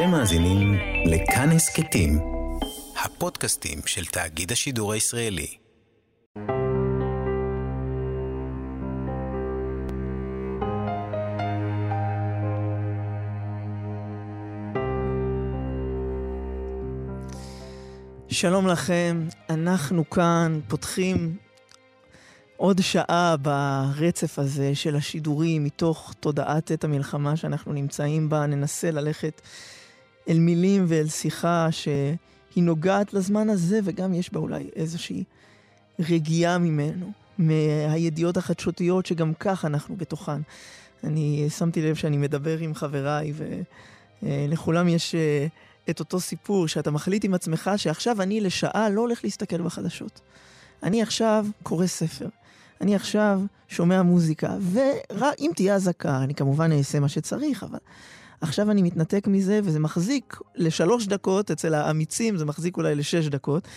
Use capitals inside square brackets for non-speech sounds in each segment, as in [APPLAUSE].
אתם מאזינים לכאן הסכתים, הפודקאסטים של תאגיד השידור הישראלי. שלום לכם, אנחנו כאן פותחים עוד שעה ברצף הזה של השידורים מתוך תודעת עת המלחמה שאנחנו נמצאים בה. ננסה ללכת אל מילים ואל שיחה שהיא נוגעת לזמן הזה, וגם יש בה אולי איזושהי רגיעה ממנו, מהידיעות החדשותיות שגם כך אנחנו בתוכן. אני שמתי לב שאני מדבר עם חבריי, ולכולם יש אה, את אותו סיפור, שאתה מחליט עם עצמך שעכשיו אני לשעה לא הולך להסתכל בחדשות. אני עכשיו קורא ספר. אני עכשיו שומע מוזיקה, ואם תהיה אזעקה, אני כמובן אעשה מה שצריך, אבל עכשיו אני מתנתק מזה, וזה מחזיק לשלוש דקות, אצל האמיצים זה מחזיק אולי לשש דקות,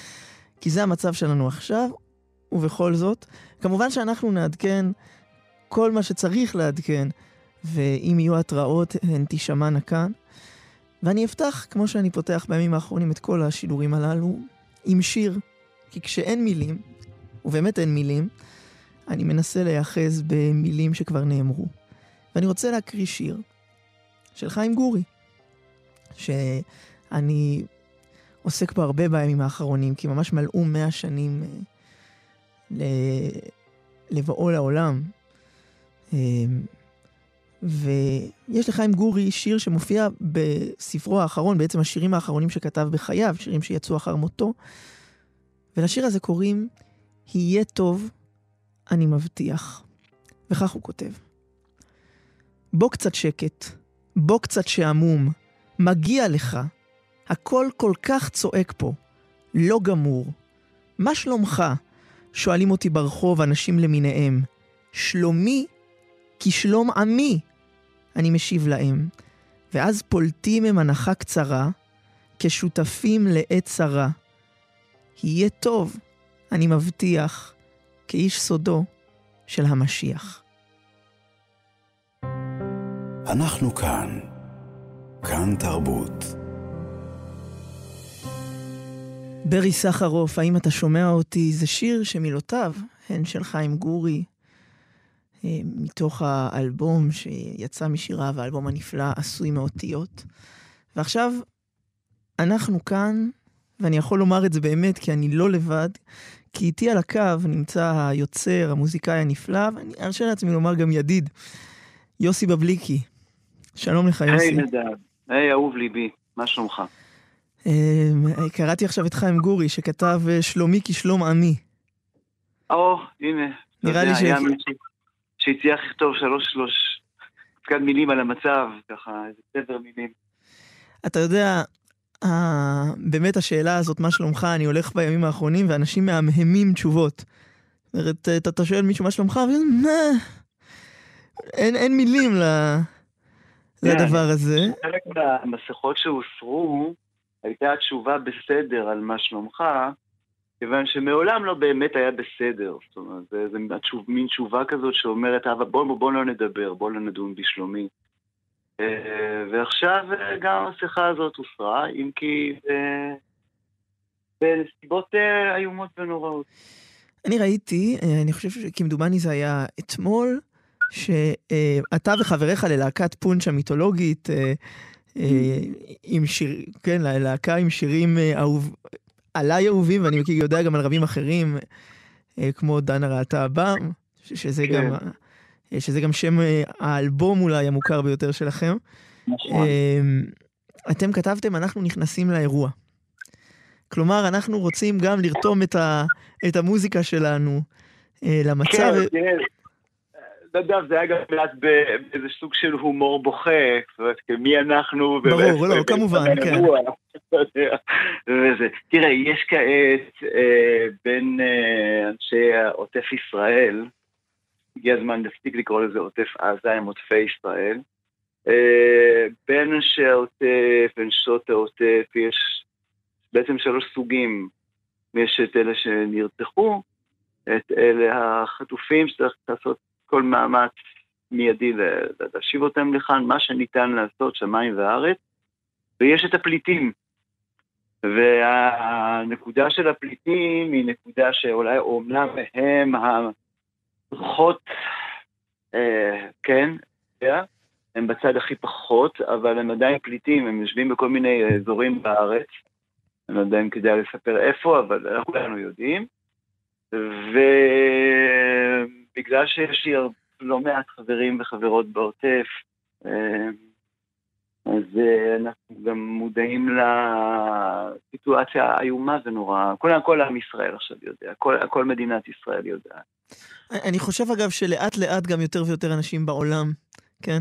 כי זה המצב שלנו עכשיו, ובכל זאת, כמובן שאנחנו נעדכן כל מה שצריך לעדכן, ואם יהיו התראות, הן תישמענה כאן. ואני אפתח, כמו שאני פותח בימים האחרונים את כל השידורים הללו, עם שיר. כי כשאין מילים, ובאמת אין מילים, אני מנסה להיאחז במילים שכבר נאמרו. ואני רוצה להקריא שיר של חיים גורי, שאני עוסק בו הרבה בימים האחרונים, כי ממש מלאו מאה שנים אה, לבואו לעולם. אה, ויש לחיים גורי שיר שמופיע בספרו האחרון, בעצם השירים האחרונים שכתב בחייו, שירים שיצאו אחר מותו. ולשיר הזה קוראים "יהיה טוב, אני מבטיח". וכך הוא כותב: בוא קצת שקט, בוא קצת שעמום, מגיע לך. הכל כל כך צועק פה, לא גמור. מה שלומך? שואלים אותי ברחוב אנשים למיניהם. שלומי? כי שלום עמי. אני משיב להם. ואז פולטים הם הנחה קצרה, כשותפים לעת צרה. יהיה טוב, אני מבטיח, כאיש סודו של המשיח. אנחנו כאן. כאן תרבות. ברי סחרוף, האם אתה שומע אותי? זה שיר שמילותיו הן של חיים גורי, אה, מתוך האלבום שיצא משיריו, האלבום הנפלא, עשוי מאותיות. ועכשיו, אנחנו כאן, ואני יכול לומר את זה באמת, כי אני לא לבד, כי איתי על הקו נמצא היוצר, המוזיקאי הנפלא, ואני ארשה לעצמי לומר גם ידיד, יוסי בבליקי. שלום לך, יוסי. היי, נדב. היי, אהוב ליבי, מה שלומך? אה, קראתי עכשיו את חיים גורי, שכתב אה, שלומי כשלום עמי. או, הנה. נראה לי ש... שהצליח לכתוב שלוש שלוש פקד מילים על המצב, ככה, איזה סדר מילים. אתה יודע, באמת השאלה הזאת, מה שלומך, אני הולך בימים האחרונים ואנשים מהמהמים תשובות. זאת אומרת, אתה, אתה שואל מישהו מה שלומך, ומה? אין, אין מילים ל... לדבר הזה. חלק מהמסכות שהוסרו, הייתה התשובה בסדר על מה שלומך, כיוון שמעולם לא באמת היה בסדר. זאת אומרת, זה, זה התשוב, מין תשובה כזאת שאומרת, אבל בוא, בוא, בוא לא נדבר, בוא לא נדון בשלומי. אה, ועכשיו אה, גם השיחה הזאת הוסרה, אם כי אה, בנסיבות איומות ונוראות. אני ראיתי, אני חושב שכמדומני זה היה אתמול, שאתה וחבריך ללהקת פונץ' המיתולוגית, עם שיר, כן, להקה עם שירים אהוב, עליי אהובים, ואני מכיר, יודע גם על רבים אחרים, אה, כמו דנה ראתה הבם, שזה כן. גם... אה, שזה גם שם אה, האלבום אולי המוכר ביותר שלכם. נכון. אתם כתבתם, אנחנו נכנסים לאירוע. כלומר, אנחנו רוצים גם לרתום את, ה, את המוזיקה שלנו למצב. כן, כן. נדב, זה היה גם מעט באיזה סוג של הומור בוכה, זאת אומרת, מי אנחנו... ברור, לא, כמובן, כן. [LAUGHS] וזה. תראה, יש כעת אה, בין אה, אנשי עוטף ישראל, הגיע הזמן להפסיק לקרוא לזה עוטף עזה, הם עוטפי ישראל. אה, בין אנשי העוטף, שעות העוטף, יש בעצם שלוש סוגים. יש את אלה שנרצחו, את אלה החטופים שצריך לעשות כל מאמץ מיידי להשיב אותם לכאן, מה שניתן לעשות, שמיים וארץ. ויש את הפליטים. והנקודה של הפליטים היא נקודה שאולי אומנם הם הפחות, אה, כן, הם בצד הכי פחות, אבל הם עדיין פליטים, הם יושבים בכל מיני אזורים בארץ. אני לא יודע אם כדאי לספר איפה, אבל אנחנו כולנו יודעים. ובגלל שיש לי לא מעט חברים וחברות בעוטף, אה, אז אה, אנחנו גם מודעים לסיטואציה האיומה ונוראה. כל, כל עם ישראל עכשיו יודע, כל, כל מדינת ישראל יודעת. אני חושב אגב שלאט לאט גם יותר ויותר אנשים בעולם, כן?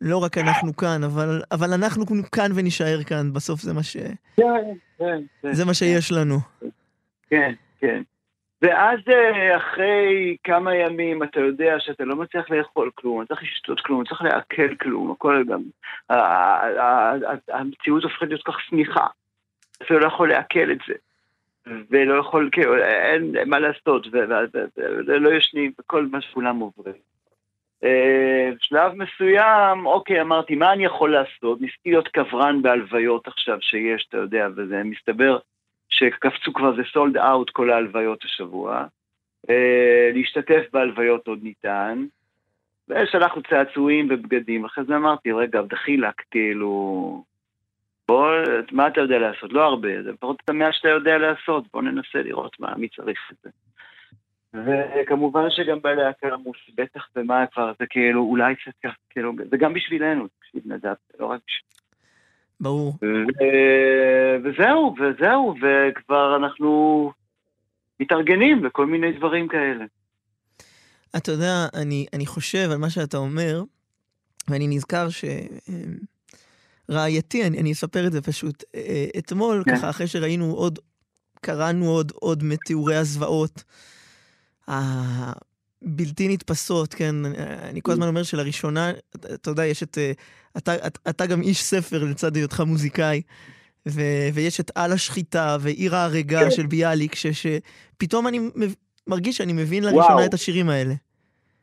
לא רק אנחנו כאן, אבל, אבל אנחנו כאן ונישאר כאן, בסוף זה מה ש... כן, כן. כן זה מה שיש לנו. כן, כן. ואז אה, אחרי כמה ימים אתה יודע שאתה לא מצליח לאכול כלום, אתה צריך לשתות כלום, אתה צריך לעכל כלום, הכל גם... המציאות הופכת להיות כך שמיכה. אתה לא יכול לעכל את זה. ולא יכול, כן, אין מה לעשות, ולא ישנים, וכל מה שכולם עוברים. אה, בשלב מסוים, אוקיי, אמרתי, מה אני יכול לעשות? ניסיתי להיות קברן בהלוויות עכשיו שיש, אתה יודע, וזה מסתבר שקפצו כבר, זה סולד אאוט כל ההלוויות השבוע. אה, להשתתף בהלוויות עוד ניתן. ושלחנו צעצועים ובגדים, אחרי זה אמרתי, רגע, דחילק, כאילו, בוא, מה אתה יודע לעשות? לא הרבה, זה לפחות את המאה שאתה יודע לעשות, בוא ננסה לראות מה, מי צריך את זה. וכמובן שגם בלהקה אמרו בטח ומה כבר, זה כאילו, אולי קצת כאילו, זה גם בשבילנו, תקשיב נדב, לא רק בשביל... ברור. וזהו, וזהו, וכבר אנחנו מתארגנים לכל מיני דברים כאלה. אתה יודע, אני, אני חושב על מה שאתה אומר, ואני נזכר ש... רעייתי, אני, אני אספר את זה פשוט. אה, אתמול, כן. ככה, אחרי שראינו עוד, קראנו עוד, עוד מתיאורי הזוועות, הבלתי נתפסות, כן? אני כל הזמן אומר שלראשונה, אתה יודע, יש את... אה, אתה, גם איש ספר לצד היותך מוזיקאי, ו, ויש את על השחיטה ועיר ההרגה כן. של ביאליק, ש, שפתאום אני מרגיש שאני מבין לראשונה וואו. את השירים האלה.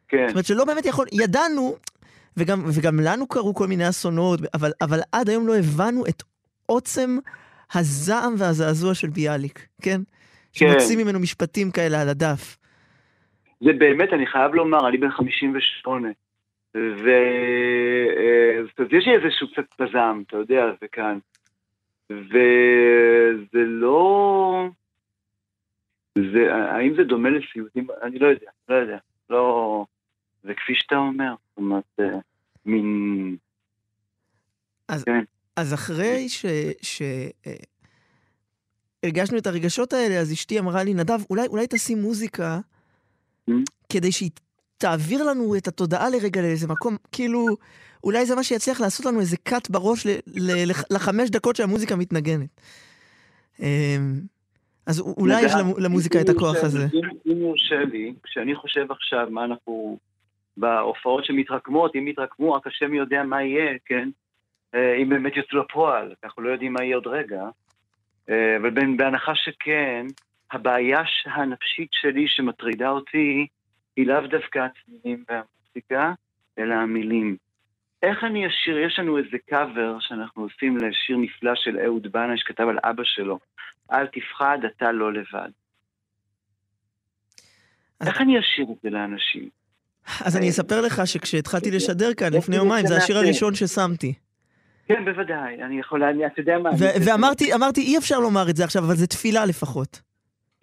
כן. זאת אומרת שלא באמת יכול, ידענו, וגם, וגם לנו קרו כל מיני אסונות, אבל, אבל עד היום לא הבנו את עוצם הזעם והזעזוע של ביאליק, כן? כן. שמוצאים ממנו משפטים כאלה על הדף. זה באמת, אני חייב לומר, אני בן 58. ו... אז יש לי איזשהו קצת פזם, אתה יודע, זה כאן. וזה לא... זה, האם זה דומה לסיוטים? אני לא יודע, לא יודע. לא... זה כפי שאתה אומר, זאת אומרת, אה, מין... אז, כן. אז אחרי ש... ש... אה, הרגשנו את הרגשות האלה, אז אשתי אמרה לי, נדב, אולי, אולי תשים מוזיקה כדי שהיא תעביר לנו את התודעה לרגע לאיזה מקום, כאילו, אולי זה מה שיצליח לעשות לנו איזה קאט בראש לחמש דקות שהמוזיקה מתנגנת. אמ, אז אולי יש למוזיקה את הכוח הזה. אם יורשה לי, כשאני חושב עכשיו מה אנחנו, בהופעות שמתרקמות, אם יתרקמו, רק השם יודע מה יהיה, כן? אה, אם באמת יוצאו לפועל, אנחנו לא יודעים מה יהיה עוד רגע. אה, אבל בהנחה שכן, הבעיה הנפשית שלי שמטרידה אותי היא לאו דווקא הצמידים והמוסיקה, אלא המילים. איך אני אשיר, יש לנו איזה קאבר שאנחנו עושים לשיר נפלא של אהוד בנה שכתב על אבא שלו, אל תפחד, אתה לא לבד. איך אני אשיר את זה לאנשים? אז אני אספר לך שכשהתחלתי [LAUGHS] לשדר כאן לפני יומיים, זה השיר הראשון ששמתי. כן, בוודאי, אני יכול, אתה יודע מה... ואמרתי, אמרתי, אי אפשר לומר את זה עכשיו, אבל זה תפילה לפחות.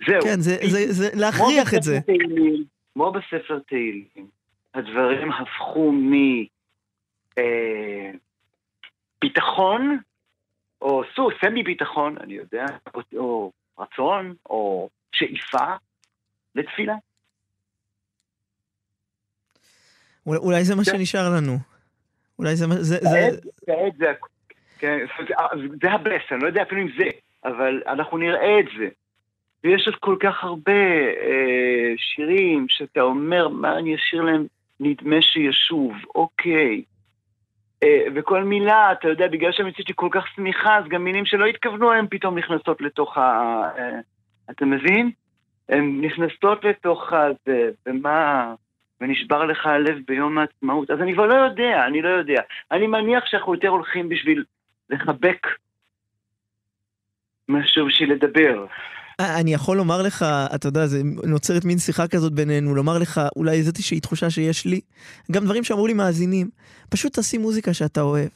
זהו. כן, זה, זה, זה להכריח את זה. תהילים, כמו בספר תהילים, הדברים הפכו מביטחון, אה, או סוס, סמי ביטחון, אני יודע, או, או רצון, או שאיפה, לתפילה. אולי זה מה כן. שנשאר לנו. אולי זה... מה... זה, כעת, כעת זה... כן, זה הבס, אני לא יודע אפילו אם זה, אבל אנחנו נראה את זה. ויש עוד כל כך הרבה אה, שירים שאתה אומר, מה אני אשאיר להם? נדמה שישוב, אוקיי. אה, וכל מילה, אתה יודע, בגלל שהמציאות היא כל כך שמיכה, אז גם מילים שלא התכוונו, הן פתאום נכנסות לתוך ה... אה, אתה מבין? הן נכנסות לתוך הזה, ומה... ונשבר לך הלב ביום העצמאות. אז אני כבר לא יודע, אני לא יודע. אני מניח שאנחנו יותר הולכים בשביל לחבק משהו בשביל לדבר. אני יכול לומר לך, אתה יודע, זה נוצרת מין שיחה כזאת בינינו, לומר לך אולי איזושהי תחושה שיש לי, גם דברים שאמרו לי מאזינים, פשוט תשים מוזיקה שאתה אוהב.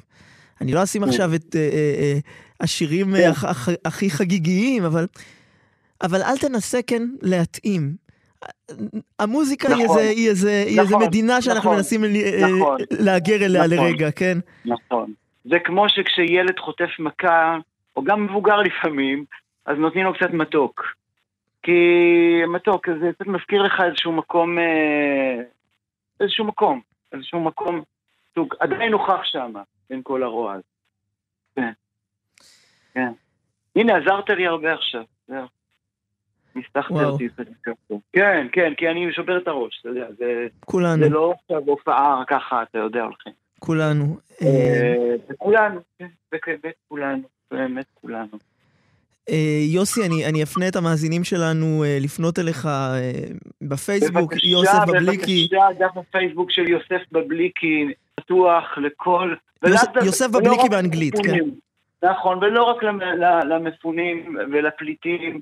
אני לא אשים עכשיו את אה, אה, אה, השירים כן. הכ- הכ- הכי חגיגיים, אבל, אבל אל תנסה כן להתאים. המוזיקה היא נכון. איזה, היא איזה, היא איזה נכון, מדינה שאנחנו נכון, מנסים נכון, להגר אליה נכון. לרגע, כן? נכון. זה כמו שכשילד חוטף מכה, או גם מבוגר לפעמים, אז נותנים לו קצת מתוק. כי מתוק, זה קצת מזכיר לך איזשהו מקום, אה, איזשהו מקום, איזשהו מקום, סוג, עדיין נוכח שם, בין כל הרוע הזה. כן, כן. הנה, עזרת לי הרבה עכשיו, זהו. אותי. כן, כן, כי אני שובר את הראש, אתה יודע, זה, כולנו, זה לא עכשיו הופעה ככה, אתה יודע, הולכים. כולנו. אה, אה, וכולנו, כן, באמת כולנו, באמת כולנו. אה, יוסי, אני, אני אפנה את המאזינים שלנו אה, לפנות אליך אה, בפייסבוק, בבקשה, יוסף בבליקי. בבקשה, דף הפייסבוק של יוסף בבליקי פתוח לכל... ולאו יוסף- בבליקי באנגלית, כן. נכון, ולא רק למפונים ולפליטים,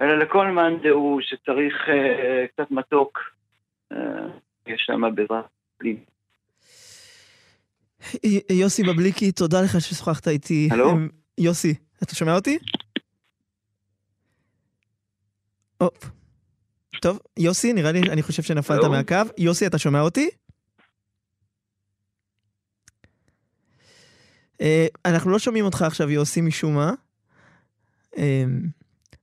אלא לכל מאן דהוא שצריך אה, קצת מתוק. אה, יש שם בעזרת לי. י- יוסי בבליקי, תודה לך ששוחחת איתי. הלו? יוסי, אתה שומע אותי? הופ. טוב, יוסי, נראה לי, אני חושב שנפלת הלו? מהקו. יוסי, אתה שומע אותי? אה, אנחנו לא שומעים אותך עכשיו, יוסי, משום מה. אה,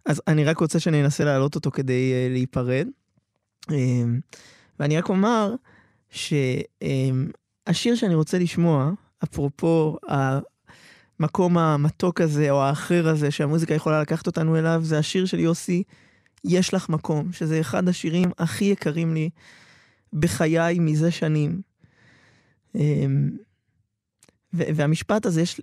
אז אני רק רוצה שננסה להעלות אותו כדי אה, להיפרד. אה, ואני רק אומר שהשיר שאני רוצה לשמוע, אפרופו המקום המתוק הזה או האחר הזה שהמוזיקה יכולה לקחת אותנו אליו, זה השיר של יוסי, יש לך מקום, שזה אחד השירים הכי יקרים לי בחיי מזה שנים. אמ, והמשפט הזה, יש,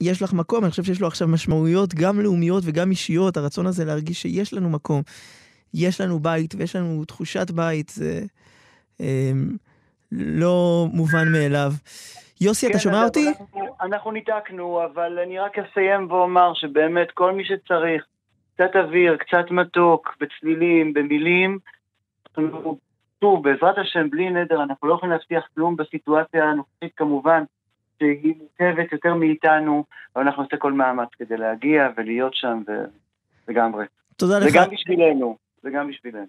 יש לך מקום, אני חושב שיש לו עכשיו משמעויות גם לאומיות וגם אישיות, הרצון הזה להרגיש שיש לנו מקום, יש לנו בית ויש לנו תחושת בית, זה אמ, לא מובן מאליו. יוסי, אתה כן, שומע אז אותי? אנחנו, אנחנו ניתקנו, אבל אני רק אסיים ואומר שבאמת כל מי שצריך, קצת אוויר, קצת מתוק, בצלילים, במילים, אנחנו, שוב, בעזרת השם, בלי נדר, אנחנו לא יכולים להבטיח כלום בסיטואציה הנוכחית כמובן, שהיא מורכבת יותר מאיתנו, אבל אנחנו נעשה כל מאמץ כדי להגיע ולהיות שם, ו... לגמרי. תודה לך, גם בשבילנו, זה גם בשבילנו.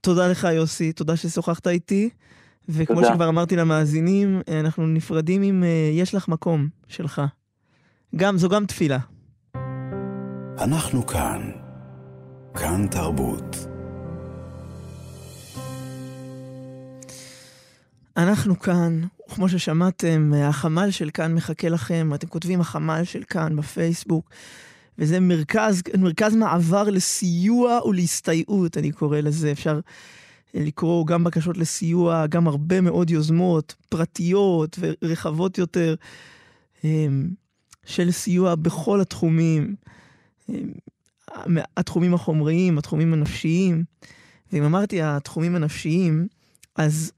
תודה לך יוסי, תודה ששוחחת איתי. וכמו תודה. שכבר אמרתי למאזינים, אנחנו נפרדים עם אה, יש לך מקום שלך. גם, זו גם תפילה. אנחנו כאן. כאן תרבות. אנחנו כאן, וכמו ששמעתם, החמ"ל של כאן מחכה לכם, אתם כותבים החמ"ל של כאן בפייסבוק, וזה מרכז, מרכז מעבר לסיוע ולהסתייעות, אני קורא לזה. אפשר לקרוא גם בקשות לסיוע, גם הרבה מאוד יוזמות פרטיות ורחבות יותר אמ, של סיוע בכל התחומים, אמ, התחומים החומריים, התחומים הנפשיים. ואם אמרתי התחומים הנפשיים, אז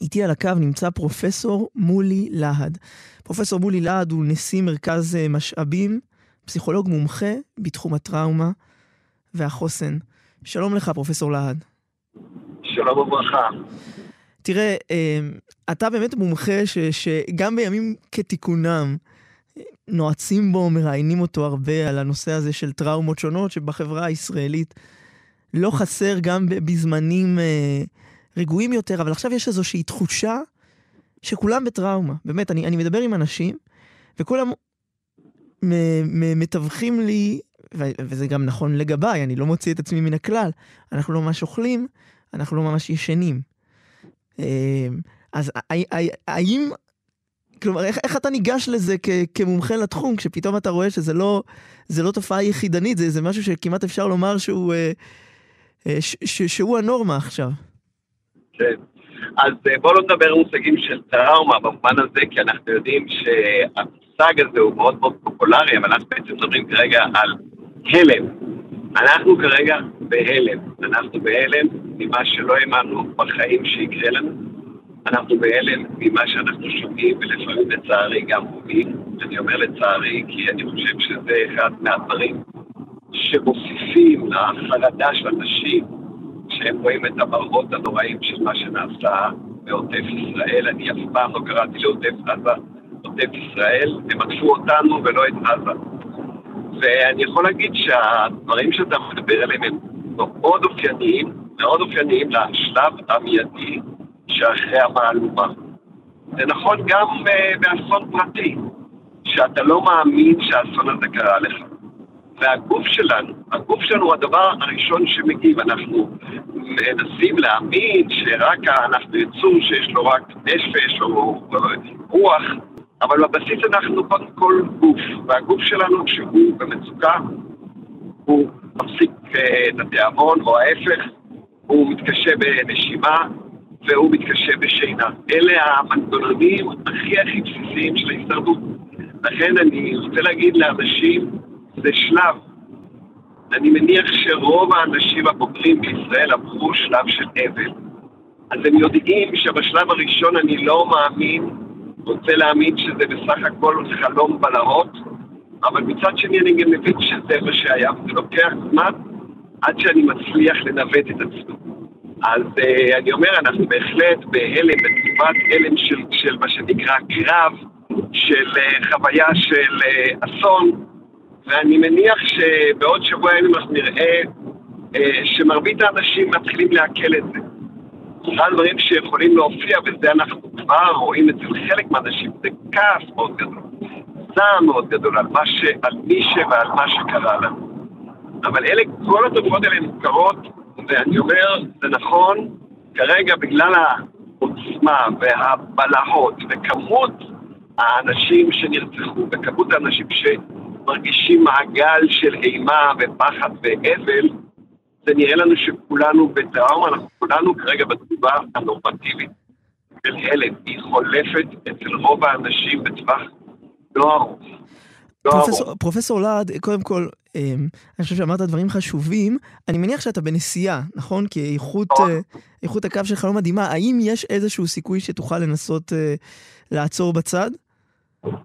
איתי על הקו נמצא פרופסור מולי להד. פרופסור מולי להד הוא נשיא מרכז אה, משאבים, פסיכולוג מומחה בתחום הטראומה והחוסן. שלום לך, פרופסור להד. שלום וברכה. תראה, אה, אתה באמת מומחה ש, שגם בימים כתיקונם נועצים בו, מראיינים אותו הרבה על הנושא הזה של טראומות שונות שבחברה הישראלית לא חסר גם בזמנים אה, רגועים יותר, אבל עכשיו יש איזושהי תחושה שכולם בטראומה. באמת, אני, אני מדבר עם אנשים, וכולם מתווכים לי, וזה גם נכון לגביי, אני לא מוציא את עצמי מן הכלל, אנחנו לא ממש אוכלים, אנחנו לא ממש ישנים. אה, אז האם, כלומר, איך, איך אתה ניגש לזה כ, כמומחה לתחום, כשפתאום אתה רואה שזה לא, לא תופעה יחידנית, זה, זה משהו שכמעט אפשר לומר שהוא, אה, אה, ש, ש, שהוא הנורמה עכשיו. כן. אז אה, בואו לא נדבר על מושגים של טראומה במובן הזה, כי אנחנו יודעים שהמושג הזה הוא מאוד מאוד פופולרי, אבל אנחנו בעצם מדברים כרגע על הלם. אנחנו כרגע בהלם. אנחנו בהלם ממה שלא האמנו בחיים שיקרה לנו. אנחנו בהלם ממה שאנחנו שומעים, ולפעמים לצערי גם רואים. אני אומר לצערי, כי אני חושב שזה אחד מהדברים שמוסיפים לחרדה של אנשים, שהם רואים את המראות הנוראים של מה שנעשה בעוטף ישראל. אני אף פעם לא קראתי לעוטף עזה עוטף ישראל, הם עטפו אותנו ולא את עזה. ואני יכול להגיד שהדברים שאתה מדבר עליהם הם מאוד אופייניים, מאוד אופייניים לשלב המיידי שאחרי המהלומה. זה נכון גם uh, באסון פרטי, שאתה לא מאמין שהאסון הזה קרה לך. והגוף שלנו, הגוף שלנו הוא הדבר הראשון שמגיב. אנחנו מנסים להאמין שרק אנחנו יצור שיש לו רק נפש או רוח, אבל בבסיס אנחנו קודם כל גוף, והגוף שלנו כשהוא במצוקה, הוא מפסיק אה, את התיאבון, או ההפך, הוא מתקשה בנשימה והוא מתקשה בשינה. אלה המנגנונים הכי הכי בסיסיים של ההישרדות. לכן אני רוצה להגיד לאנשים, זה שלב. אני מניח שרוב האנשים הבוגרים בישראל עברו שלב של אבל. אז הם יודעים שבשלב הראשון אני לא מאמין רוצה להאמין שזה בסך הכל חלום בלהות, אבל מצד שני אני גם מבין שזה מה שהיה, וזה לוקח זמן עד שאני מצליח לנווט את עצמי. אז uh, אני אומר, אנחנו בהחלט בהלם, בתקופת הלם של, של מה שנקרא קרב, של uh, חוויה של uh, אסון, ואני מניח שבעוד שבוע ימים אנחנו נראה uh, שמרבית האנשים מתחילים לעכל את זה. אחד הדברים שיכולים להופיע, וזה אנחנו כבר רואים אצל חלק מהאנשים, זה כעס מאוד גדול, זעם מאוד גדול על, ש, על מי ש... ועל מה שקרה לנו. אבל אלה, כל התופעות האלה מוכרות, ואני אומר, זה נכון, כרגע בגלל העוצמה והבלהות וכמות האנשים שנרצחו וכמות האנשים שמרגישים מעגל של אימה ופחד ואבל, זה נראה לנו שכולנו בטראומה, אנחנו כולנו כרגע בתגובה הנורמטיבית של הלם. היא חולפת אצל רוב האנשים בטווח לא ארוך. לא פרופסור, פרופסור להד, קודם כל, אני חושב שאמרת דברים חשובים. אני מניח שאתה בנסיעה, נכון? כי איכות, נכון. אה, איכות הקו שלך לא מדהימה. האם יש איזשהו סיכוי שתוכל לנסות אה, לעצור בצד?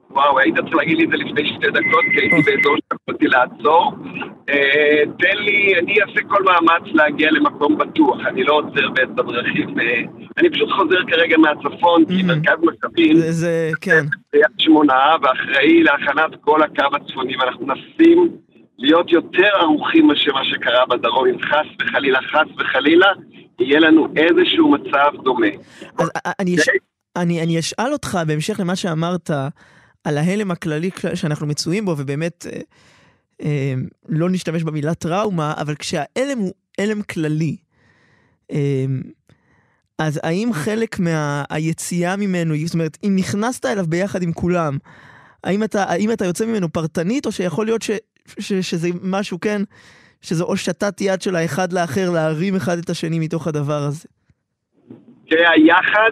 וואו, היית צריך להגיד לי את זה לפני שתי דקות, כי הייתי באזור שיכולתי לעצור. אה, תן לי, אני אעשה כל מאמץ להגיע למקום בטוח, אני לא עוצר באמצע דרכים. אה, אני פשוט חוזר כרגע מהצפון, כי מרכז מכבים, זה, כן. ביד שמונה, ואחראי להכנת כל הקו הצפוני, ואנחנו מנסים להיות יותר ערוכים מאשר מה שקרה בדרום, אם חס וחלילה, חס וחלילה, יהיה לנו איזשהו מצב דומה. אז אני... אני, אני אשאל אותך, בהמשך למה שאמרת, על ההלם הכללי שאנחנו מצויים בו, ובאמת אה, אה, לא נשתמש במילה טראומה, אבל כשההלם הוא הלם כללי, אה, אז האם חלק מהיציאה מה, ממנו, זאת אומרת, אם נכנסת אליו ביחד עם כולם, האם אתה, האם אתה יוצא ממנו פרטנית, או שיכול להיות ש, ש, שזה משהו, כן, שזה או שתת יד של האחד לאחר להרים אחד את השני מתוך הדבר הזה? תראה, היחד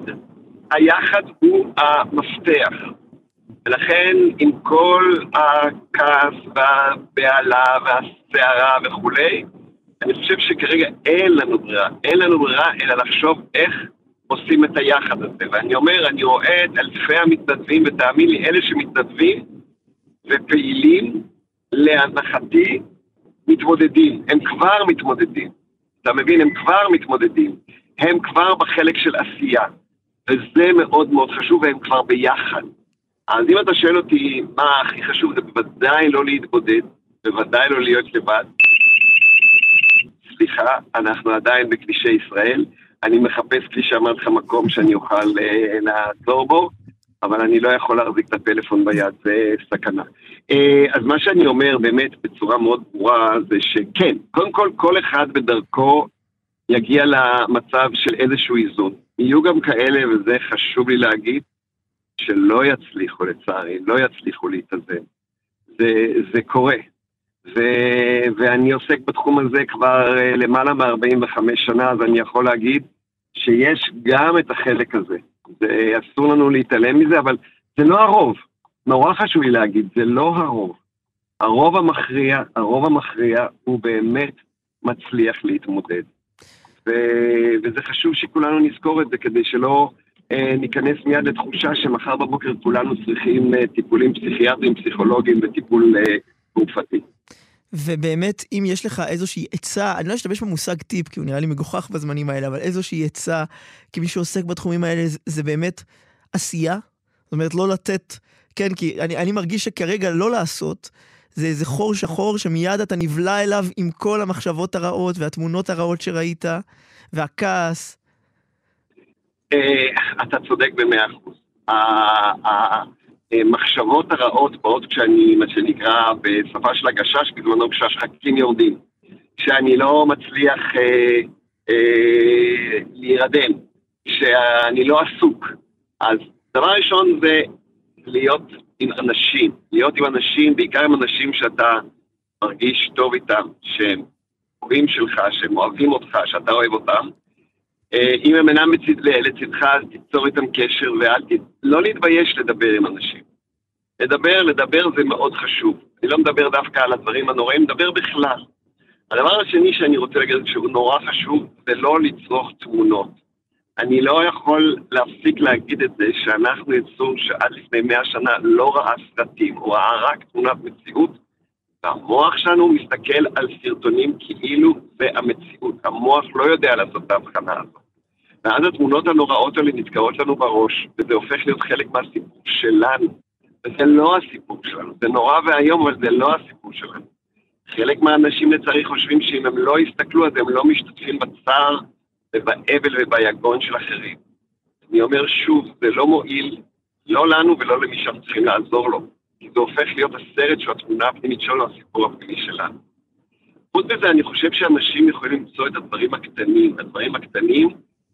היחד הוא המפתח. ולכן עם כל הכעס והבהלה והסערה וכולי, אני חושב שכרגע אין לנו ברירה. אין לנו ברירה אלא לחשוב איך עושים את היחד הזה. ואני אומר, אני רואה את אלפי המתנדבים, ותאמין לי, אלה שמתנדבים ופעילים, להנחתי, מתמודדים. הם כבר מתמודדים. אתה מבין? הם כבר מתמודדים. הם כבר בחלק של עשייה. וזה מאוד מאוד חשוב, והם כבר ביחד. אז אם אתה שואל אותי מה הכי חשוב, זה בוודאי לא להתבודד, בוודאי לא להיות לבד. סליחה, אנחנו עדיין בכבישי ישראל. אני מחפש, כפי שאמרתי לך, מקום שאני אוכל uh, לעצור בו, אבל אני לא יכול להחזיק את הפלאפון ביד, זה סכנה. Uh, אז מה שאני אומר באמת בצורה מאוד ברורה זה שכן, קודם כל, כל אחד בדרכו יגיע למצב של איזשהו איזון. יהיו גם כאלה, וזה חשוב לי להגיד, שלא יצליחו לצערי, לא יצליחו להתאזן. זה, זה קורה. ו, ואני עוסק בתחום הזה כבר אה, למעלה מ-45 שנה, אז אני יכול להגיד שיש גם את החלק הזה. זה, אסור לנו להתעלם מזה, אבל זה לא הרוב. נורא חשוב לי להגיד, זה לא הרוב. הרוב המכריע, הרוב המכריע הוא באמת מצליח להתמודד. ו... וזה חשוב שכולנו נזכור את זה כדי שלא אה, ניכנס מיד לתחושה שמחר בבוקר כולנו צריכים אה, טיפולים פסיכיאטריים, פסיכולוגיים וטיפול אה, תרופתי. ובאמת, אם יש לך איזושהי עצה, אני לא אשתמש במושג טיפ, כי הוא נראה לי מגוחך בזמנים האלה, אבל איזושהי עצה, כמי שעוסק בתחומים האלה, זה, זה באמת עשייה. זאת אומרת, לא לתת, כן, כי אני, אני מרגיש שכרגע לא לעשות, זה איזה חור שחור שמיד אתה נבלע אליו עם כל המחשבות הרעות והתמונות הרעות שראית, והכעס. אה, אתה צודק במאה אחוז. המחשבות הרעות באות כשאני, מה שנקרא, בשפה של הגשש, בזמנו כשהשחקים יורדים. כשאני לא מצליח אה, אה, להירדם, כשאני לא עסוק. אז דבר ראשון זה להיות עם אנשים, להיות עם אנשים, בעיקר עם אנשים שאתה מרגיש טוב איתם, שהם אוהבים שלך, שהם אוהבים אותך, שאתה אוהב אותם. אה, אם הם אינם לצדך, אז תיצור איתם קשר ואל ת... לא להתבייש לדבר עם אנשים. לדבר, לדבר זה מאוד חשוב. אני לא מדבר דווקא על הדברים הנוראים, מדבר בכלל. הדבר השני שאני רוצה להגיד שהוא נורא חשוב, זה לא לצרוך תמונות. אני לא יכול להפסיק להגיד את זה שאנחנו יצור שעד לפני מאה שנה לא ראה סרטים, הוא ראה רק תמונת מציאות, והמוח שלנו מסתכל על סרטונים כאילו זה המציאות. המוח לא יודע לעשות את ההבחנה הזאת. ואז התמונות הנוראות האלה נתקעות לנו בראש, וזה הופך להיות חלק מהסיפור שלנו. וזה לא הסיפור שלנו, זה נורא ואיום, אבל זה לא הסיפור שלנו. חלק מהאנשים לצערי חושבים שאם הם לא יסתכלו אז הם לא משתתפים בצער ובאבל וביגון של אחרים. אני אומר שוב, זה לא מועיל, לא לנו ולא למי שאנחנו צריכים לעזור לו, כי זה הופך להיות הסרט שהוא התמונה הפנימית שלו, הסיפור הפנימי שלנו. חוץ מזה, אני חושב שאנשים יכולים למצוא את הדברים הקטנים, הדברים הקטנים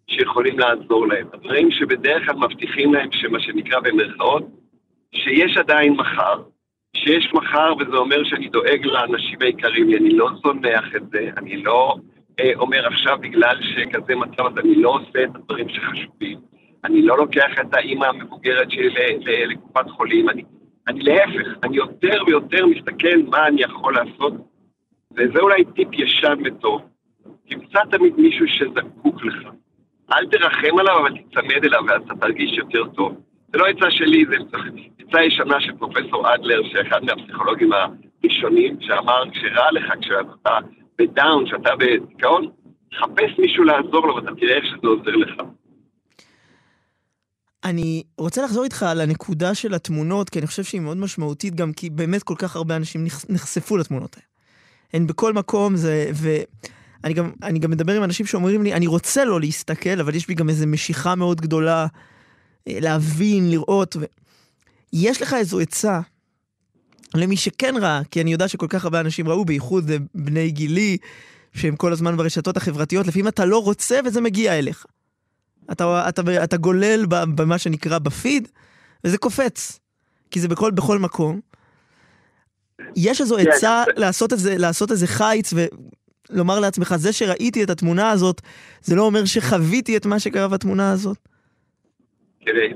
שיכולים לעזור להם, הדברים שבדרך כלל מבטיחים להם, שמה שנקרא במרכאות, שיש עדיין מחר, שיש מחר וזה אומר שאני דואג לאנשים היקרים אני לא זונח את זה, אני לא אה, אומר עכשיו בגלל שכזה מצב אז אני לא עושה את הדברים שחשובים, אני לא לוקח את האימא המבוגרת שלי לקופת חולים, אני, אני להפך, אני יותר ויותר מסתכל מה אני יכול לעשות, וזה אולי טיפ ישן וטוב, תמצא תמיד מישהו שזקוק לך. אל תרחם עליו, אבל תצמד אליו ואז אתה תרגיש יותר טוב. זה לא עצה שלי, זה עצה ישנה של פרופסור אדלר, שאחד מהפסיכולוגים הראשונים, שאמר, כשרע לך, כשאתה בדאון, כשאתה בדיכאון, חפש מישהו לעזור לו ואתה תראה איך שזה עוזר לך. אני רוצה לחזור איתך על הנקודה של התמונות, כי אני חושב שהיא מאוד משמעותית, גם כי באמת כל כך הרבה אנשים נחשפו לתמונות האלה. הן בכל מקום, זה... ואני גם, גם מדבר עם אנשים שאומרים לי, אני רוצה לא להסתכל, אבל יש בי גם איזו משיכה מאוד גדולה אה, להבין, לראות. ו... יש לך איזו עצה למי שכן ראה, כי אני יודע שכל כך הרבה אנשים ראו, בייחוד בני גילי, שהם כל הזמן ברשתות החברתיות, לפעמים אתה לא רוצה וזה מגיע אליך. אתה, אתה, אתה, גולל במה שנקרא בפיד, וזה קופץ. כי זה בכל, בכל מקום. יש איזו. עצה לעשות איזה, לעשות איזה חיץ ולומר לעצמך, זה שראיתי את התמונה הזאת, זה לא אומר שחוויתי את מה שקרה בתמונה הזאת? תראה,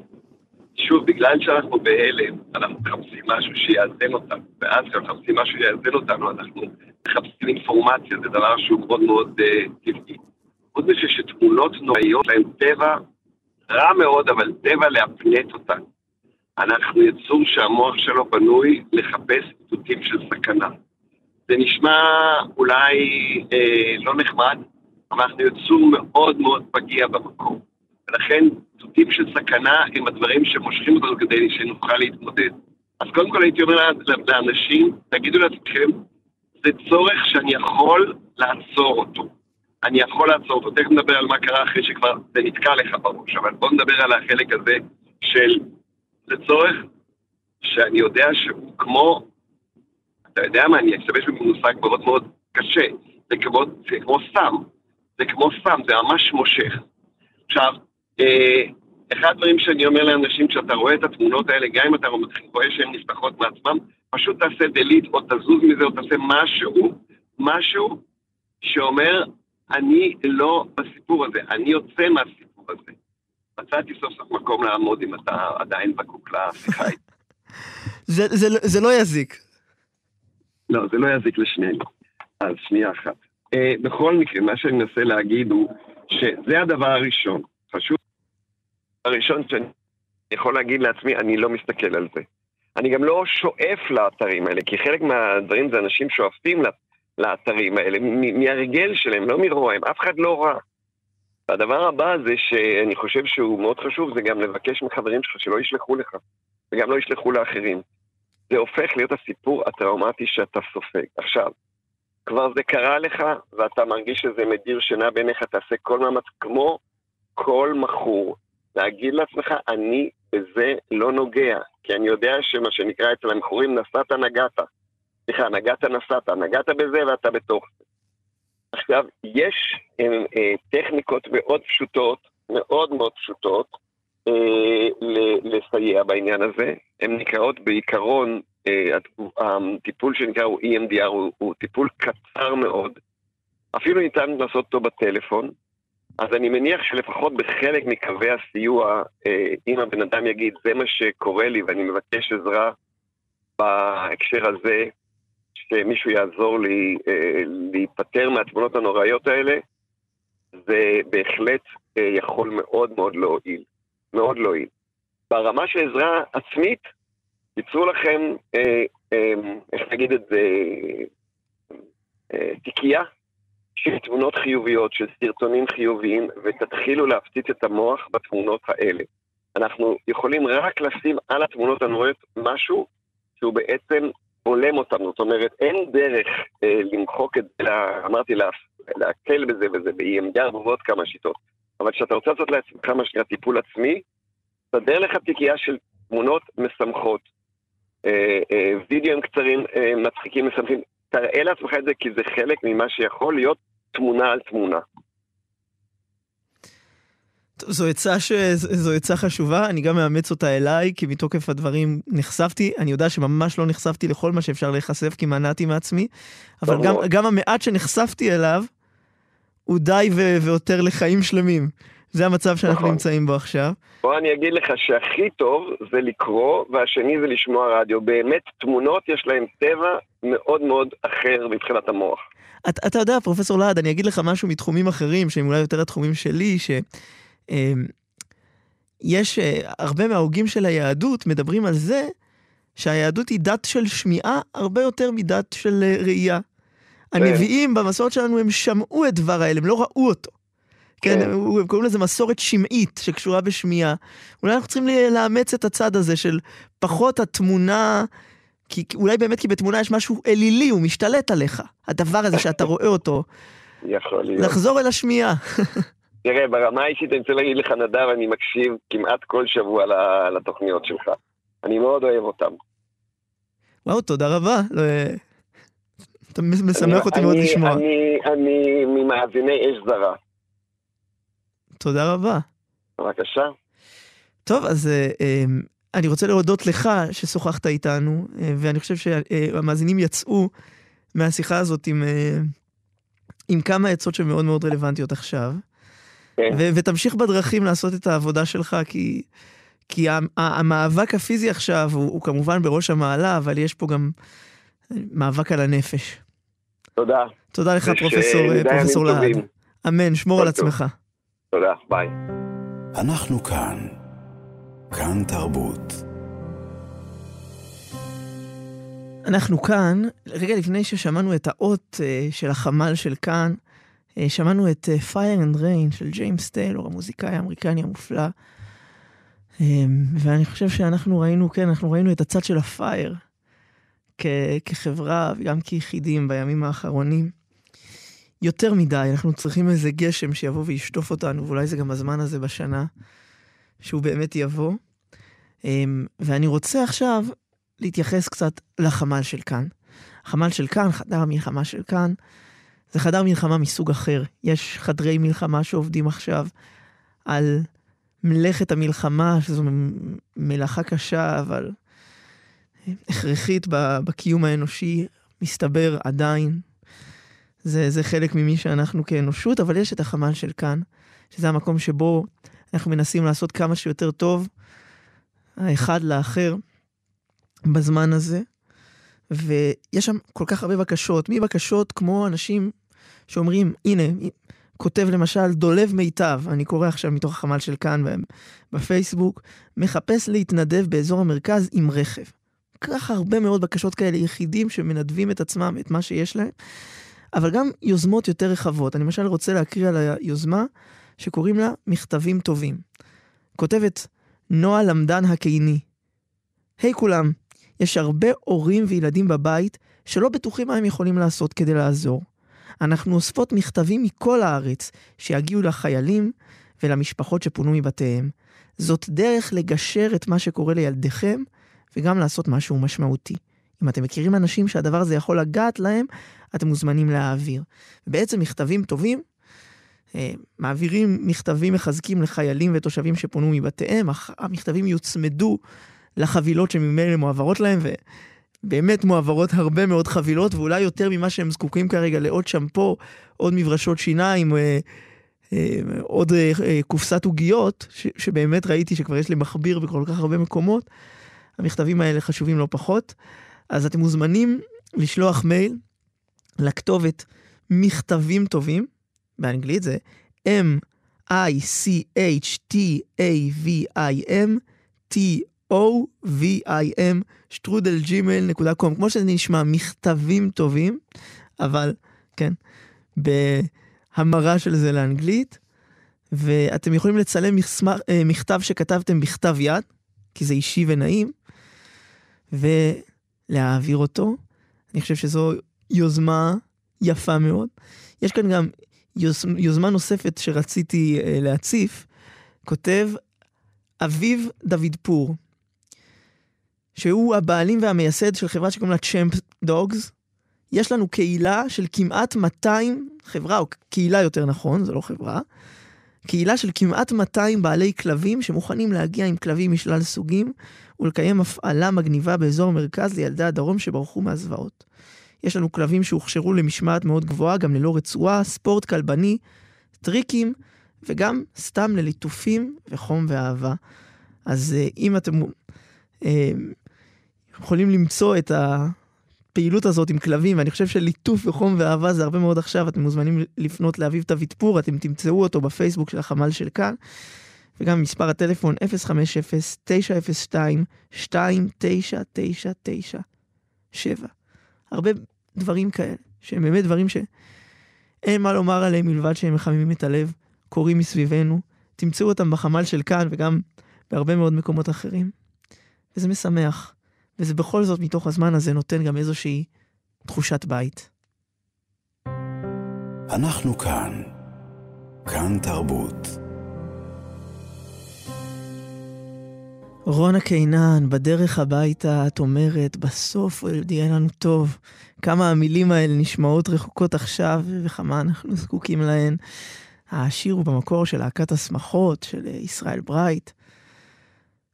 שוב, בגלל שאנחנו בהלם, אנחנו מחפשים משהו שיאזן אותנו, ואז כשאנחנו מחפשים משהו שיאזן אותנו, אנחנו מחפשים אינפורמציה, זה דבר שהוא מאוד מאוד uh, טבעי. חוץ מזה שתמונות נוראיות להן טבע רע מאוד, אבל טבע להפנט אותן. אנחנו יצור שהמוח שלו בנוי לחפש איתותים של סכנה. זה נשמע אולי אה, לא נחמד, אבל אנחנו יצור מאוד מאוד פגיע במקום. ולכן ציטוטים של סכנה הם הדברים שמושכים אותנו כדי שנוכל להתמודד. אז קודם כל הייתי אומר לאנשים, תגידו לעצמכם, זה צורך שאני יכול לעצור אותו. אני יכול לעצור אותו. תכף נדבר על מה קרה אחרי שכבר זה נתקע לך בראש, אבל בוא נדבר על החלק הזה של, זה צורך שאני יודע שהוא כמו, אתה יודע מה, אני אשתמש במושג מאוד מאוד קשה, זה כמו, זה כמו סם, זה כמו סם, זה ממש מושך. עכשיו, אה, אחד הדברים שאני אומר לאנשים, כשאתה רואה את התמונות האלה, גם אם אתה רואה שהן נפתחות מעצמם, פשוט תעשה דליט או תזוז מזה או תעשה משהו, משהו שאומר, אני לא בסיפור הזה, אני יוצא מהסיפור הזה. מצאתי סוף סוף מקום לעמוד אם אתה עדיין זקוק לשיחה [LAUGHS] זה, זה, זה לא יזיק. לא, זה לא יזיק לשנינו. אז שנייה אחת. Uh, בכל מקרה, מה שאני מנסה להגיד הוא שזה הדבר הראשון. חשוב הראשון שאני יכול להגיד לעצמי, אני לא מסתכל על זה. אני גם לא שואף לאתרים האלה, כי חלק מהדברים זה אנשים שואפים לאתרים האלה, מהרגל שלהם, לא מרוע, אף אחד לא רע. והדבר הבא זה שאני חושב שהוא מאוד חשוב, זה גם לבקש מחברים שלך שלא ישלחו לך, וגם לא ישלחו לאחרים. זה הופך להיות הסיפור הטראומטי שאתה סופג. עכשיו, כבר זה קרה לך, ואתה מרגיש שזה מדיר שינה בעיניך, תעשה כל מאמץ, כמו כל מכור, להגיד לעצמך, אני בזה לא נוגע, כי אני יודע שמה שנקרא אצל המכורים, נסעת נגעת. סליחה, נגעת נסעת, נגעת בזה ואתה בתוך זה. עכשיו, יש אה, אה, טכניקות מאוד פשוטות, מאוד מאוד פשוטות, אה, לסייע בעניין הזה. הן נקראות בעיקרון, אה, הטיפול שנקרא הוא EMDR, הוא, הוא טיפול קצר מאוד. אפילו ניתן לעשות אותו בטלפון. אז אני מניח שלפחות בחלק מקווי הסיוע, אה, אם הבן אדם יגיד, זה מה שקורה לי ואני מבקש עזרה בהקשר הזה, שמישהו יעזור לי אה, להיפטר מהתמונות הנוראיות האלה, זה בהחלט אה, יכול מאוד מאוד להועיל. מאוד להועיל. ברמה של עזרה עצמית, ייצרו לכם, אה, אה, איך נגיד את זה, אה, תיקייה של תמונות חיוביות, של סרטונים חיוביים, ותתחילו להפציץ את המוח בתמונות האלה. אנחנו יכולים רק לשים על התמונות הנוראיות משהו שהוא בעצם הולם אותם, זאת אומרת, אין דרך אה, למחוק את זה, אמרתי, לה, להקל בזה וזה, ב-EMDR ועוד כמה שיטות. אבל כשאתה רוצה לעשות לעצמך מה שנקרא טיפול עצמי, תסדר לך תיקייה של תמונות משמחות, אה, אה, וידאוים קצרים, אה, מצחיקים, משמחים, תראה לעצמך את זה כי זה חלק ממה שיכול להיות תמונה על תמונה. זו עצה, ש... זו עצה חשובה, אני גם מאמץ אותה אליי, כי מתוקף הדברים נחשפתי. אני יודע שממש לא נחשפתי לכל מה שאפשר להיחשף, כי מנעתי מעצמי, אבל גם, גם המעט שנחשפתי אליו, הוא די ו... ועותר לחיים שלמים. זה המצב שאנחנו נכון. נמצאים בו עכשיו. בוא אני אגיד לך שהכי טוב זה לקרוא, והשני זה לשמוע רדיו. באמת, תמונות יש להן טבע מאוד מאוד אחר מבחינת המוח. אתה, אתה יודע, פרופסור להד, אני אגיד לך משהו מתחומים אחרים, שהם אולי יותר התחומים שלי, ש... אמ, יש אה, הרבה מההוגים של היהדות מדברים על זה שהיהדות היא דת של שמיעה הרבה יותר מדת של אה, ראייה. כן. הנביאים במסורת שלנו, הם שמעו את דבר האל, הם לא ראו אותו. כן, כן הם קוראים לזה מסורת שמעית שקשורה בשמיעה. אולי אנחנו צריכים לאמץ את הצד הזה של פחות התמונה, כי אולי באמת כי בתמונה יש משהו אלילי, הוא משתלט עליך. הדבר הזה שאתה רואה אותו. [LAUGHS] יכול להיות. לחזור אל השמיעה. [LAUGHS] תראה, ברמה האישית אני רוצה להגיד לך, נדב, אני מקשיב כמעט כל שבוע לתוכניות שלך. אני מאוד אוהב אותן. וואו, תודה רבה. לא, אתה משמח אותי מאוד לשמוע. אני ממאזיני אש זרה. תודה רבה. בבקשה. טוב, אז אה, אה, אני רוצה להודות לך ששוחחת איתנו, אה, ואני חושב שהמאזינים יצאו מהשיחה הזאת עם, עם כמה עצות שמאוד מאוד רלוונטיות עכשיו. כן. ו- ותמשיך בדרכים לעשות את העבודה שלך, כי, כי המאבק הפיזי עכשיו הוא, הוא כמובן בראש המעלה, אבל יש פה גם מאבק על הנפש. תודה. תודה לך, פרופסור, פרופסור להד. אמן, שמור על עצמך. תודה, ביי. אנחנו כאן. כאן תרבות. אנחנו כאן, רגע לפני ששמענו את האות uh, של החמ"ל של כאן, שמענו את uh, Fire and Rain של ג'יימס טיילור, המוזיקאי האמריקני המופלא. Um, ואני חושב שאנחנו ראינו, כן, אנחנו ראינו את הצד של הפייר כ- כחברה וגם כיחידים בימים האחרונים. יותר מדי, אנחנו צריכים איזה גשם שיבוא וישטוף אותנו, ואולי זה גם הזמן הזה בשנה שהוא באמת יבוא. אמ, ואני רוצה עכשיו להתייחס קצת לחמ"ל של כאן. החמ"ל של כאן, חדר המלחמה של כאן, זה חדר מלחמה מסוג אחר. יש חדרי מלחמה שעובדים עכשיו על מלאכת המלחמה, שזו מלאכה קשה, אבל הכרחית בקיום האנושי, מסתבר עדיין. זה, זה חלק ממי שאנחנו כאנושות, אבל יש את החמ"ל של כאן, שזה המקום שבו אנחנו מנסים לעשות כמה שיותר טוב, האחד לאחר, בזמן הזה. ויש שם כל כך הרבה בקשות, מבקשות כמו אנשים שאומרים, הנה, כותב למשל דולב מיטב, אני קורא עכשיו מתוך החמ"ל של כאן בפייסבוק, מחפש להתנדב באזור המרכז עם רכב. ככה הרבה מאוד בקשות כאלה, יחידים שמנדבים את עצמם, את מה שיש להם, אבל גם יוזמות יותר רחבות. אני למשל רוצה להקריא על היוזמה שקוראים לה מכתבים טובים. כותבת נועה למדן הקיני, היי hey, כולם, יש הרבה הורים וילדים בבית שלא בטוחים מה הם יכולים לעשות כדי לעזור. אנחנו אוספות מכתבים מכל הארץ שיגיעו לחיילים ולמשפחות שפונו מבתיהם. זאת דרך לגשר את מה שקורה לילדיכם וגם לעשות משהו משמעותי. אם אתם מכירים אנשים שהדבר הזה יכול לגעת להם, אתם מוזמנים להעביר. בעצם מכתבים טובים, אה, מעבירים מכתבים מחזקים לחיילים ותושבים שפונו מבתיהם, המכתבים יוצמדו לחבילות שממילא מועברות להם, ובאמת מועברות הרבה מאוד חבילות, ואולי יותר ממה שהם זקוקים כרגע לעוד שמפו, עוד מברשות שיניים, אה, אה, עוד קופסת עוגיות, שבאמת ראיתי שכבר יש לי מכביר בכל כך הרבה מקומות. המכתבים האלה חשובים לא פחות. אז אתם מוזמנים לשלוח מייל לכתובת מכתבים טובים, באנגלית זה M-I-C-H-T-A-V-I-M T-O-V-I-M שטרודלג'ימל.קום כמו שזה נשמע מכתבים טובים, אבל כן, בהמרה של זה לאנגלית, ואתם יכולים לצלם אה, מכתב שכתבתם בכתב יד, כי זה אישי ונעים, ולהעביר אותו. אני חושב שזו יוזמה יפה מאוד. יש כאן גם יוזמה נוספת שרציתי uh, להציף, כותב אביב דוד פור, שהוא הבעלים והמייסד של חברה שקוראים לה צ'מפ דוגס. יש לנו קהילה של כמעט 200, חברה או קהילה יותר נכון, זו לא חברה, קהילה של כמעט 200 בעלי כלבים שמוכנים להגיע עם כלבים משלל סוגים ולקיים הפעלה מגניבה באזור המרכז לילדי הדרום שברחו מהזוועות. יש לנו כלבים שהוכשרו למשמעת מאוד גבוהה, גם ללא רצועה, ספורט כלבני, טריקים, וגם סתם לליטופים וחום ואהבה. אז uh, אם אתם uh, יכולים למצוא את הפעילות הזאת עם כלבים, ואני חושב שליטוף וחום ואהבה זה הרבה מאוד עכשיו, אתם מוזמנים לפנות לאביב תביטפור, אתם תמצאו אותו בפייסבוק של החמ"ל של כאן. וגם מספר הטלפון 050-902-2999-7. הרבה דברים כאלה, שהם באמת דברים שאין מה לומר עליהם מלבד שהם מחממים את הלב, קורים מסביבנו, תמצאו אותם בחמ"ל של כאן וגם בהרבה מאוד מקומות אחרים. וזה משמח, וזה בכל זאת מתוך הזמן הזה נותן גם איזושהי תחושת בית. אנחנו כאן. כאן תרבות. רונה קינן, בדרך הביתה את אומרת, בסוף עוד יהיה לנו טוב. כמה המילים האלה נשמעות רחוקות עכשיו, וכמה אנחנו זקוקים להן. השיר הוא במקור של להקת השמחות של ישראל ברייט.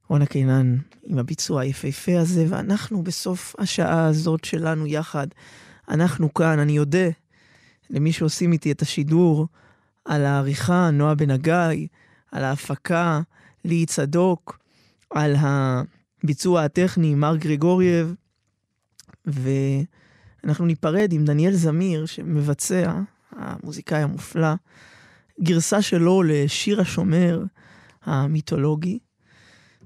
רונה קינן עם הביצוע היפהפה הזה, ואנחנו בסוף השעה הזאת שלנו יחד. אנחנו כאן, אני אודה למי שעושים איתי את השידור, על העריכה, נועה בן הגיא, על ההפקה, ליהי צדוק. על הביצוע הטכני, מר גריגורייב, ואנחנו ניפרד עם דניאל זמיר, שמבצע, המוזיקאי המופלא, גרסה שלו לשיר השומר המיתולוגי.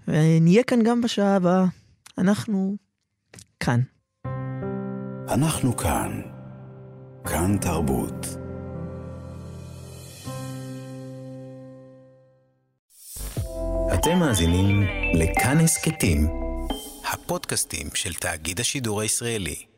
ונהיה כאן גם בשעה הבאה. אנחנו כאן. אנחנו כאן. כאן תרבות. אתם מאזינים לכאן הסכתים, הפודקאסטים של תאגיד השידור הישראלי.